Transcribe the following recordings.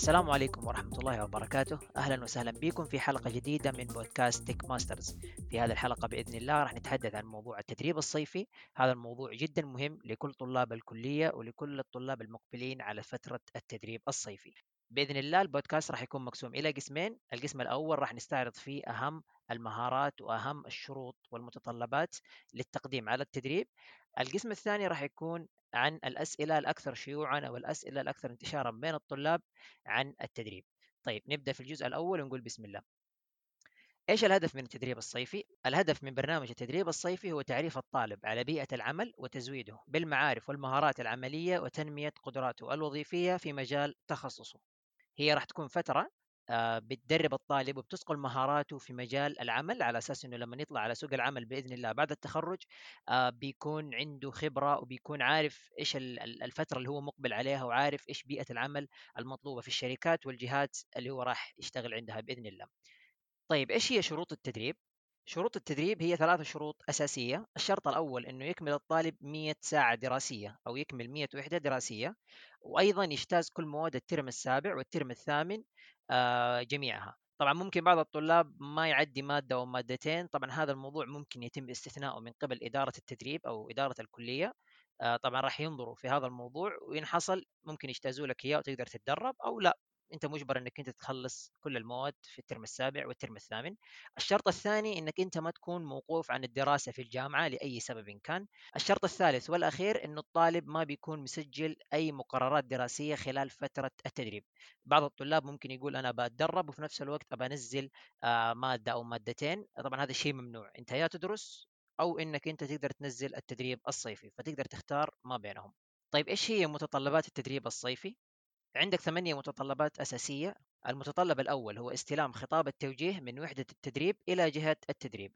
السلام عليكم ورحمة الله وبركاته. أهلا وسهلا بكم في حلقة جديدة من بودكاست تك ماسترز في هذه الحلقة بإذن الله راح نتحدث عن موضوع التدريب الصيفي. هذا الموضوع جدا مهم لكل طلاب الكلية ولكل الطلاب المقبلين على فترة التدريب الصيفي. بإذن الله البودكاست راح يكون مقسوم إلى قسمين، القسم الأول راح نستعرض فيه أهم المهارات وأهم الشروط والمتطلبات للتقديم على التدريب. القسم الثاني راح يكون عن الأسئلة الأكثر شيوعا أو الأسئلة الأكثر انتشارا بين الطلاب عن التدريب. طيب نبدأ في الجزء الأول ونقول بسم الله. إيش الهدف من التدريب الصيفي؟ الهدف من برنامج التدريب الصيفي هو تعريف الطالب على بيئة العمل وتزويده بالمعارف والمهارات العملية وتنمية قدراته الوظيفية في مجال تخصصه. هي راح تكون فترة آه، بتدرب الطالب وبتسقل مهاراته في مجال العمل على أساس إنه لما يطلع على سوق العمل بإذن الله بعد التخرج آه، بيكون عنده خبرة وبيكون عارف إيش الفترة اللي هو مقبل عليها وعارف إيش بيئة العمل المطلوبة في الشركات والجهات اللي هو راح يشتغل عندها بإذن الله. طيب إيش هي شروط التدريب؟ شروط التدريب هي ثلاث شروط أساسية. الشرط الأول أنه يكمل الطالب 100 ساعة دراسية أو يكمل 100 وحدة دراسية وأيضا يجتاز كل مواد الترم السابع والترم الثامن آه، جميعها. طبعا ممكن بعض الطلاب ما يعدي مادة أو مادتين طبعا هذا الموضوع ممكن يتم استثناؤه من قبل إدارة التدريب أو إدارة الكلية آه، طبعا راح ينظروا في هذا الموضوع وإن حصل ممكن يجتازوا لك إياه وتقدر تتدرب أو لا. أنت مجبر إنك أنت تخلص كل المواد في الترم السابع والترم الثامن. الشرط الثاني إنك أنت ما تكون موقوف عن الدراسة في الجامعة لأي سبب كان. الشرط الثالث والأخير إنه الطالب ما بيكون مسجل أي مقررات دراسية خلال فترة التدريب. بعض الطلاب ممكن يقول أنا بتدرب وفي نفس الوقت ابى انزل آه، مادة أو مادتين. طبعا هذا الشيء ممنوع. أنت يا تدرس أو إنك أنت تقدر تنزل التدريب الصيفي فتقدر تختار ما بينهم. طيب إيش هي متطلبات التدريب الصيفي؟ عندك ثمانية متطلبات أساسية. المتطلب الأول هو استلام خطاب التوجيه من وحدة التدريب إلى جهة التدريب.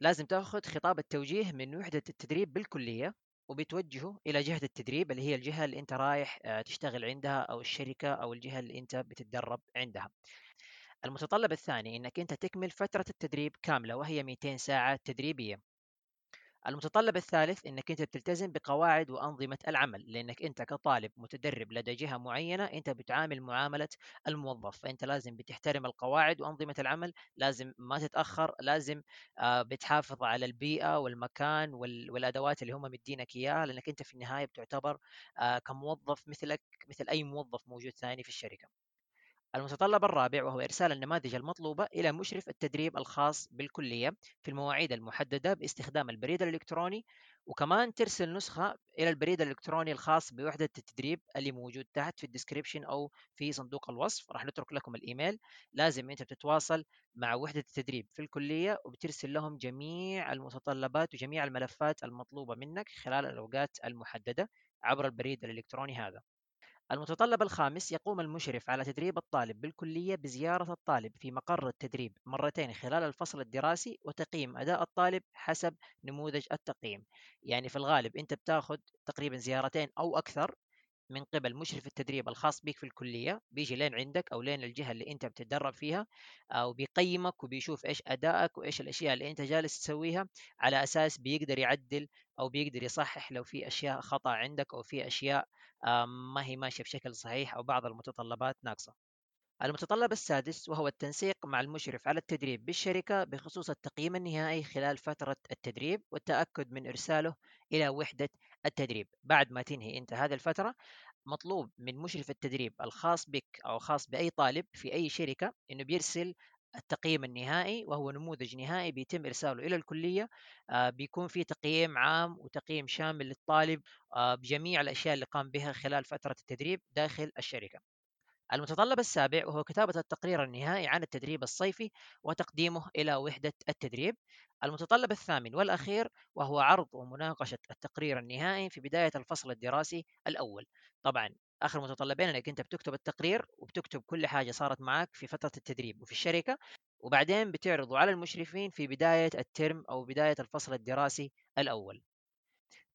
لازم تأخذ خطاب التوجيه من وحدة التدريب بالكلية وبتوجهه إلى جهة التدريب اللي هي الجهة اللي أنت رايح آه، تشتغل عندها أو الشركة أو الجهة اللي أنت بتتدرب عندها. المتطلب الثاني أنك أنت تكمل فترة التدريب كاملة وهي 200 ساعة تدريبية. المتطلب الثالث إنك أنت بتلتزم بقواعد وأنظمة العمل لأنك أنت كطالب متدرب لدى جهة معينة أنت بتعامل معاملة الموظف فأنت لازم بتحترم القواعد وأنظمة العمل لازم ما تتأخر لازم آه، بتحافظ على البيئة والمكان والأدوات اللي هم مدينك إياها لأنك أنت في النهاية بتعتبر آه، كموظف مثلك مثل أي موظف موجود ثاني في الشركة. المتطلب الرابع وهو إرسال النماذج المطلوبة إلى مشرف التدريب الخاص بالكلية في المواعيد المحددة باستخدام البريد الإلكتروني وكمان ترسل نسخة إلى البريد الإلكتروني الخاص بوحدة التدريب اللي موجود تحت في ال description أو في صندوق الوصف. راح نترك لكم الإيميل. لازم أنت تتواصل مع وحدة التدريب في الكلية وبترسل لهم جميع المتطلبات وجميع الملفات المطلوبة منك خلال الأوقات المحددة عبر البريد الإلكتروني هذا. المتطلب الخامس يقوم المشرف على تدريب الطالب بالكلية بزيارة الطالب في مقر التدريب مرتين خلال الفصل الدراسي وتقييم أداء الطالب حسب نموذج التقييم. يعني في الغالب أنت بتاخذ تقريبا زيارتين أو أكثر من قبل مشرف التدريب الخاص بك في الكلية بيجي لين عندك أو لين الجهة اللي أنت بتتدرب فيها وبيقيمك وبيشوف إيش أدائك وإيش الأشياء اللي أنت جالس تسويها على أساس بيقدر يعدل أو بيقدر يصحح لو في أشياء خطأ عندك أو في أشياء ما هي ماشية بشكل صحيح أو بعض المتطلبات ناقصة. المتطلب السادس وهو التنسيق مع المشرف على التدريب بالشركة بخصوص التقييم النهائي خلال فترة التدريب والتأكد من إرساله إلى وحدة التدريب. بعد ما تنهي أنت هذه الفترة مطلوب من مشرف التدريب الخاص بك أو خاص بأي طالب في أي شركة أنه بيرسل التقييم النهائي وهو نموذج نهائي بيتم إرساله إلى الكلية. آه، بيكون في تقييم عام وتقييم شامل للطالب آه، بجميع الأشياء اللي قام بها خلال فترة التدريب داخل الشركة. المتطلب السابع وهو كتابة التقرير النهائي عن التدريب الصيفي وتقديمه إلى وحدة التدريب. المتطلب الثامن والأخير وهو عرض ومناقشة التقرير النهائي في بداية الفصل الدراسي الأول. طبعا آخر متطلبين انك انت بتكتب التقرير وبتكتب كل حاجة صارت معك في فترة التدريب وفي الشركة وبعدين بتعرضه على المشرفين في بداية الترم أو بداية الفصل الدراسي الأول.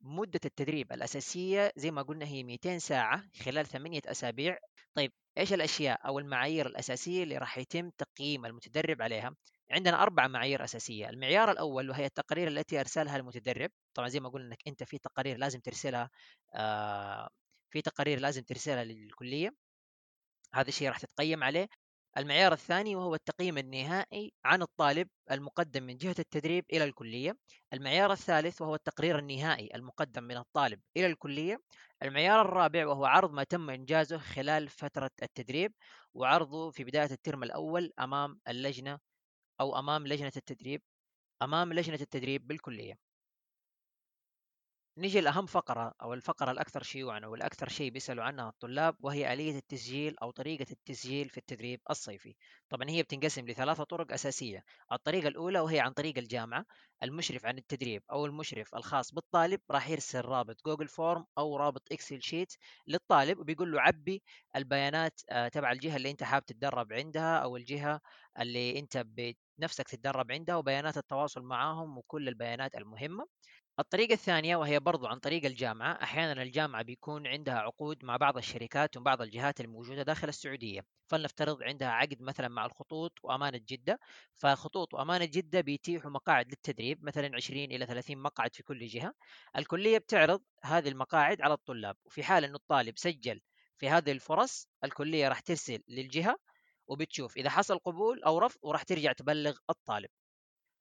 مدة التدريب الأساسية زي ما قلنا هي 200 ساعة خلال ثمانية أسابيع. طيب إيش الأشياء أو المعايير الأساسية اللي راح يتم تقييم المتدرب عليها؟ عندنا أربع معايير أساسية. المعيار الأول وهي التقارير التي أرسلها المتدرب. طبعا زي ما قلنا أنك أنت في تقارير لازم ترسلها آه في تقارير لازم ترسلها للكلية. هذا الشيء راح تتقيم عليه. المعيار الثاني وهو التقييم النهائي عن الطالب المقدم من جهة التدريب إلى الكلية. المعيار الثالث وهو التقرير النهائي المقدم من الطالب إلى الكلية. المعيار الرابع وهو عرض ما تم إنجازه خلال فترة التدريب وعرضه في بداية الترم الأول أمام اللجنة أو أمام لجنة التدريب أمام لجنة التدريب بالكلية. نيجي لأهم فقرة أو الفقرة الأكثر شيوعًا أو الأكثر شيء بيسألوا عنها الطلاب وهي آلية التسجيل أو طريقة التسجيل في التدريب الصيفي. طبعًا هي بتنقسم لثلاثة طرق أساسية، الطريقة الأولى وهي عن طريق الجامعة، المشرف عن التدريب أو المشرف الخاص بالطالب راح يرسل رابط جوجل form أو رابط إكسل sheet للطالب وبيقول له عبي البيانات آه، تبع الجهة اللي أنت حابب تتدرب عندها أو الجهة اللي أنت بنفسك تتدرب عندها وبيانات التواصل معاهم وكل البيانات المهمة. الطريقة الثانية وهي برضو عن طريق الجامعة أحيانا الجامعة بيكون عندها عقود مع بعض الشركات وبعض الجهات الموجودة داخل السعودية. فلنفترض عندها عقد مثلا مع الخطوط وأمانة جدة. فخطوط وأمانة جدة بيتيحوا مقاعد للتدريب مثلا 20 إلى 30 مقعد في كل جهة. الكلية بتعرض هذه المقاعد على الطلاب. وفي حال أنه الطالب سجل في هذه الفرص الكلية راح ترسل للجهة وبتشوف إذا حصل قبول أو رفض وراح ترجع تبلغ الطالب.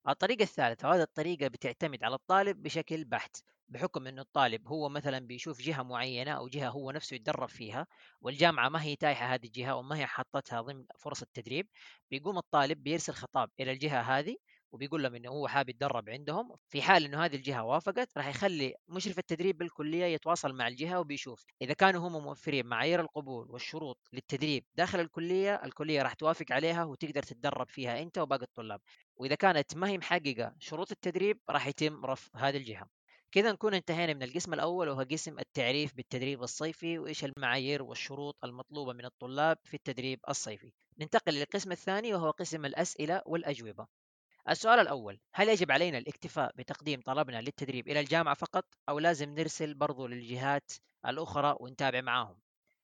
الطريقة الثالثة وهذه الطريقة بتعتمد على الطالب بشكل بحت بحكم إنه الطالب هو مثلا بيشوف جهة معينة أو جهة هو نفسه يتدرب فيها والجامعة ما هي تايحة هذه الجهة وما هي حطتها ضمن فرص التدريب بيقوم الطالب بيرسل خطاب إلى الجهة هذه وبيقول لهم إنه هو حابب يتدرب عندهم في حال إنه هذه الجهة وافقت راح يخلي مشرف التدريب بالكلية يتواصل مع الجهة وبيشوف. إذا كانوا هم موفرين معايير القبول والشروط للتدريب داخل الكلية الكلية راح توافق عليها وتقدر تتدرب فيها أنت وباقي الطلاب. وإذا كانت ما هي محققة شروط التدريب راح يتم رفض هذه الجهة. كذا نكون انتهينا من القسم الأول وهو قسم التعريف بالتدريب الصيفي وإيش المعايير والشروط المطلوبة من الطلاب في التدريب الصيفي. ننتقل للقسم الثاني وهو قسم الأسئلة والأجوبة. السؤال الأول هل يجب علينا الاكتفاء بتقديم طلبنا للتدريب إلى الجامعة فقط أو لازم نرسل برضو للجهات الأخرى ونتابع معاهم؟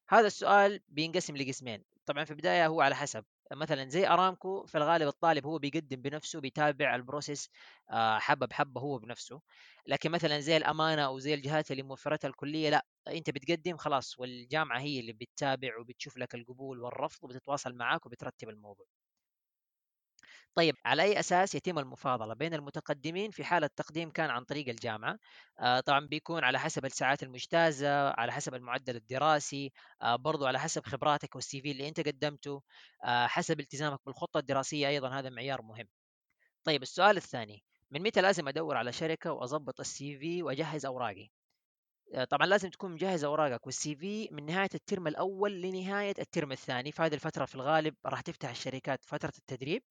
هذا السؤال بينقسم لقسمين طبعا في البداية هو على حسب مثلا زي أرامكو في الغالب الطالب هو بيقدم بنفسه بيتابع البروسيس آه، حبة بحبة هو بنفسه لكن مثلا زي الأمانة أو زي الجهات اللي موفرتها الكلية لا أنت بتقدم خلاص والجامعة هي اللي بتتابع وبتشوف لك القبول والرفض وبتتواصل معاك وبترتب الموضوع. طيب على أي أساس يتم المفاضلة بين المتقدمين في حال التقديم كان عن طريق الجامعة؟ آه طبعا بيكون على حسب الساعات المجتازة على حسب المعدل الدراسي آه برضو على حسب خبراتك والسي في اللي أنت قدمته آه حسب التزامك بالخطة الدراسية أيضا هذا معيار مهم طيب السؤال الثاني من متى لازم أدور على شركة وأضبط ال CV وأجهز أوراقي؟ آه، طبعا لازم تكون مجهز أوراقك وال CV من نهاية الترم الأول لنهاية الترم الثاني في هذه الفترة في الغالب راح تفتح الشركات فترة التدريب.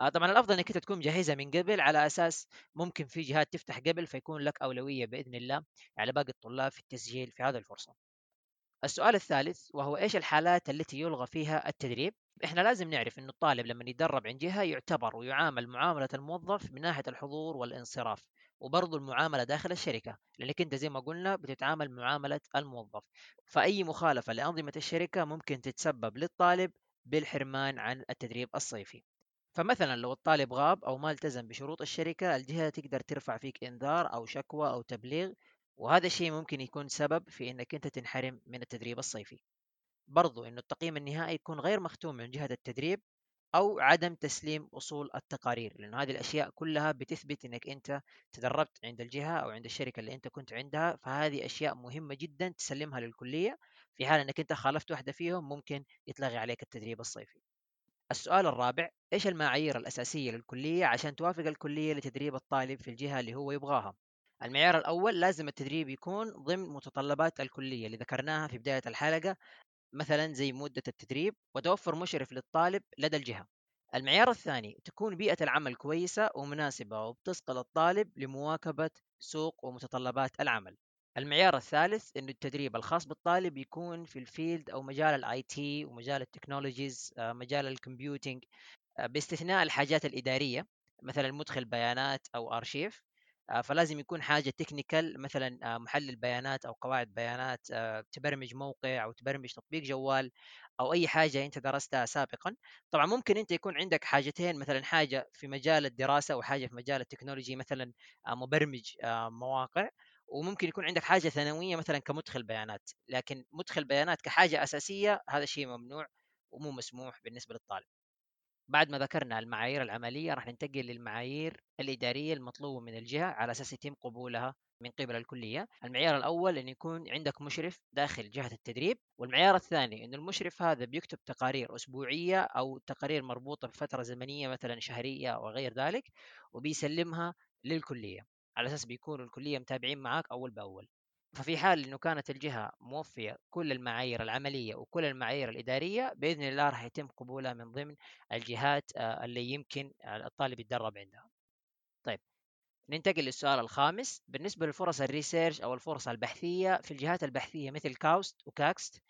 آه، طبعا الأفضل إنك تكون مجهزها من قبل على أساس ممكن في جهات تفتح قبل فيكون لك أولوية بإذن الله على باقي الطلاب في التسجيل في هذه الفرصة. السؤال الثالث وهو إيش الحالات التي يلغى فيها التدريب؟ إحنا لازم نعرف إنه الطالب لما يتدرب عند جهة يعتبر ويعامل معاملة الموظف من ناحية الحضور والانصراف وبرضه المعاملة داخل الشركة لأنك أنت زي ما قلنا بتتعامل معاملة الموظف. فأي مخالفة لأنظمة الشركة ممكن تتسبب للطالب بالحرمان عن التدريب الصيفي. فمثلا لو الطالب غاب أو ما التزم بشروط الشركة الجهة تقدر ترفع فيك إنذار أو شكوى أو تبليغ وهذا الشيء ممكن يكون سبب في إنك أنت تنحرم من التدريب الصيفي. برضو إنه التقييم النهائي يكون غير مختوم من جهة التدريب أو عدم تسليم أصول التقارير لأنه هذه الأشياء كلها بتثبت إنك أنت تدربت عند الجهة أو عند الشركة اللي أنت كنت عندها فهذه أشياء مهمة جدا تسلمها للكلية في حال إنك أنت خالفت واحدة فيهم ممكن يتلغي عليك التدريب الصيفي. السؤال الرابع إيش المعايير الأساسية للكلية عشان توافق الكلية لتدريب الطالب في الجهة اللي هو يبغاها؟ المعيار الأول لازم التدريب يكون ضمن متطلبات الكلية اللي ذكرناها في بداية الحلقة مثلا زي مدة التدريب وتوفر مشرف للطالب لدى الجهة. المعيار الثاني تكون بيئة العمل كويسة ومناسبة وبتصقل الطالب لمواكبة سوق ومتطلبات العمل. المعيار الثالث إنه التدريب الخاص بالطالب يكون في ال field أو مجال ال IT ومجال ال technologies آه، مجال ال computing آه، باستثناء الحاجات الإدارية مثلا مدخل بيانات أو ارشيف فلازم يكون حاجة technical مثلا آه، محلل بيانات أو قواعد بيانات آه، تبرمج موقع أو تبرمج تطبيق جوال أو أي حاجة أنت درستها سابقا. طبعا ممكن أنت يكون عندك حاجتين مثلا حاجة في مجال الدراسة وحاجه في مجال ال technology مثلا مبرمج مواقع وممكن يكون عندك حاجة ثانوية مثلا كمدخل بيانات. لكن مدخل بيانات كحاجة أساسية هذا شيء ممنوع ومو مسموح بالنسبة للطالب. بعد ما ذكرنا المعايير العملية راح ننتقل للمعايير الإدارية المطلوبة من الجهة على أساس يتم قبولها من قبل الكلية. المعيار الأول إن يكون عندك مشرف داخل جهة التدريب والمعيار الثاني انه المشرف هذا بيكتب تقارير أسبوعية أو تقارير مربوطة بفترة زمنية مثلا شهرية أو غير ذلك وبيسلمها للكلية. على أساس بيكون الكلية متابعين معاك أول بأول. ففي حال إنه كانت الجهة موفية كل المعايير العملية وكل المعايير الإدارية بإذن الله راح يتم قبولها من ضمن الجهات آه، اللي يمكن الطالب يتدرب عندها. طيب ننتقل للسؤال الخامس بالنسبة لفرص ال research أو الفرص البحثية في الجهات البحثية مثل كاوست وكاكست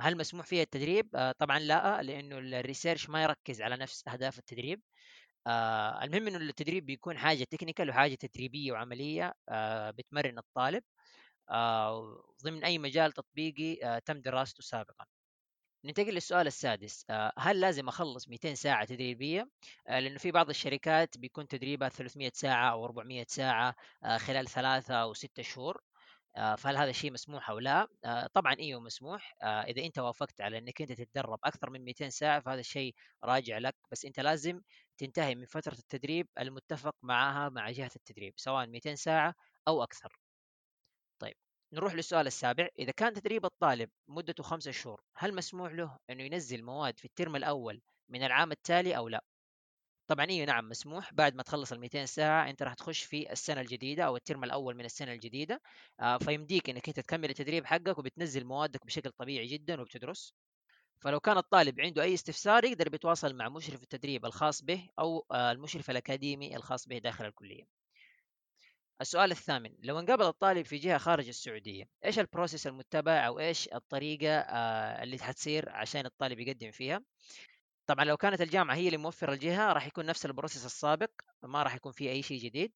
هل مسموح فيها التدريب؟ آه، طبعا لا لأنه ال research ما يركز على نفس أهداف التدريب آه المهم إنه التدريب بيكون حاجة technical وحاجة تدريبية وعملية آه بتمرن الطالب آه ضمن أي مجال تطبيقي آه تم دراسته سابقا ننتقل للسؤال السادس آه هل لازم أخلص 200 ساعة تدريبية آه لأنه في بعض الشركات بيكون تدريبها 300 ساعة أو 400 ساعة آه خلال ثلاثة أو ستة شهور آه، فهل هذا الشيء مسموح أو لا؟ آه، طبعا أيوه مسموح آه، إذا أنت وافقت على إنك أنت تتدرب أكثر من 200 ساعة فهذا الشيء راجع لك بس أنت لازم تنتهي من فترة التدريب المتفق معها مع جهة التدريب سواء 200 ساعة أو أكثر. طيب نروح للسؤال السابع إذا كان تدريب الطالب مدته خمسة شهور هل مسموح له إنه ينزل مواد في ال term الأول من العام التالي أو لا؟ طبعا أيوه نعم مسموح بعد ما تخلص ال 200 ساعة أنت راح تخش في السنة الجديدة أو ال term الأول من السنة الجديدة آه فيمديك إنك أنت تكمل التدريب حقك وبتنزل موادك بشكل طبيعي جدا وبتدرس فلو كان الطالب عنده أي استفسار يقدر بيتواصل مع مشرف التدريب الخاص به أو آه المشرف الأكاديمي الخاص به داخل الكلية. السؤال الثامن لو انقبل الطالب في جهة خارج السعودية إيش ال process المتبع أو إيش الطريقة آه اللي حتصير عشان الطالب يقدم فيها؟ طبعا لو كانت الجامعة هي اللي موفرة الجهة راح يكون نفس ال process السابق ما راح يكون في أي شيء جديد.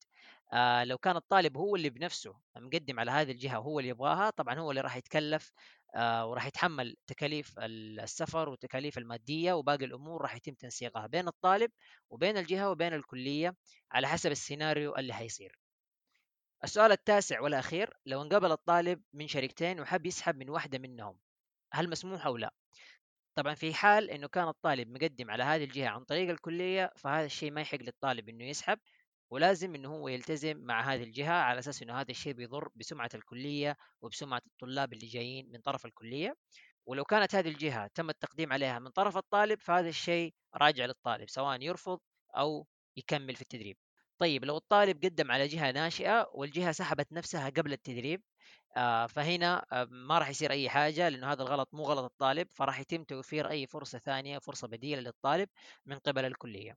آه لو كان الطالب هو اللي بنفسه مقدم على هذه الجهة وهو اللي يبغاها طبعا هو اللي راح يتكلف آه وراح يتحمل تكاليف السفر والتكاليف المادية وباقي الأمور راح يتم تنسيقها بين الطالب وبين الجهة وبين الكلية على حسب السيناريو اللي حيصير. السؤال التاسع والأخير لو انقبل الطالب من شركتين وحب يسحب من واحدة منهم هل مسموح أو لا؟ طبعا في حال إنه كان الطالب مقدم على هذه الجهة عن طريق الكلية فهذا الشيء ما يحق للطالب إنه يسحب ولازم إنه هو يلتزم مع هذه الجهة على أساس إنه هذا الشيء بيضر بسمعة الكلية وبسمعة الطلاب اللي جايين من طرف الكلية. ولو كانت هذه الجهة تم التقديم عليها من طرف الطالب فهذا الشيء راجع للطالب سواء يرفض أو يكمل في التدريب. طيب لو الطالب قدم على جهة ناشئة والجهة سحبت نفسها قبل التدريب فهنا آه، ما راح يصير أي حاجة لأنه هذا الغلط مو غلط الطالب فراح يتم توفير أي فرصة ثانية فرصة بديلة للطالب من قبل الكلية.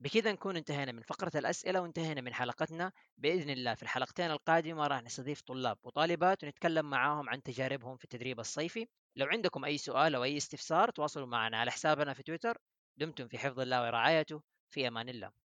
بكذا نكون انتهينا من فقرة الأسئلة وانتهينا من حلقتنا. بإذن الله في الحلقتين القادمة راح نستضيف طلاب وطالبات ونتكلم معاهم عن تجاربهم في التدريب الصيفي. لو عندكم أي سؤال أو أي استفسار تواصلوا معنا على حسابنا في تويتر. دمتم في حفظ الله ورعايته. في أمان الله.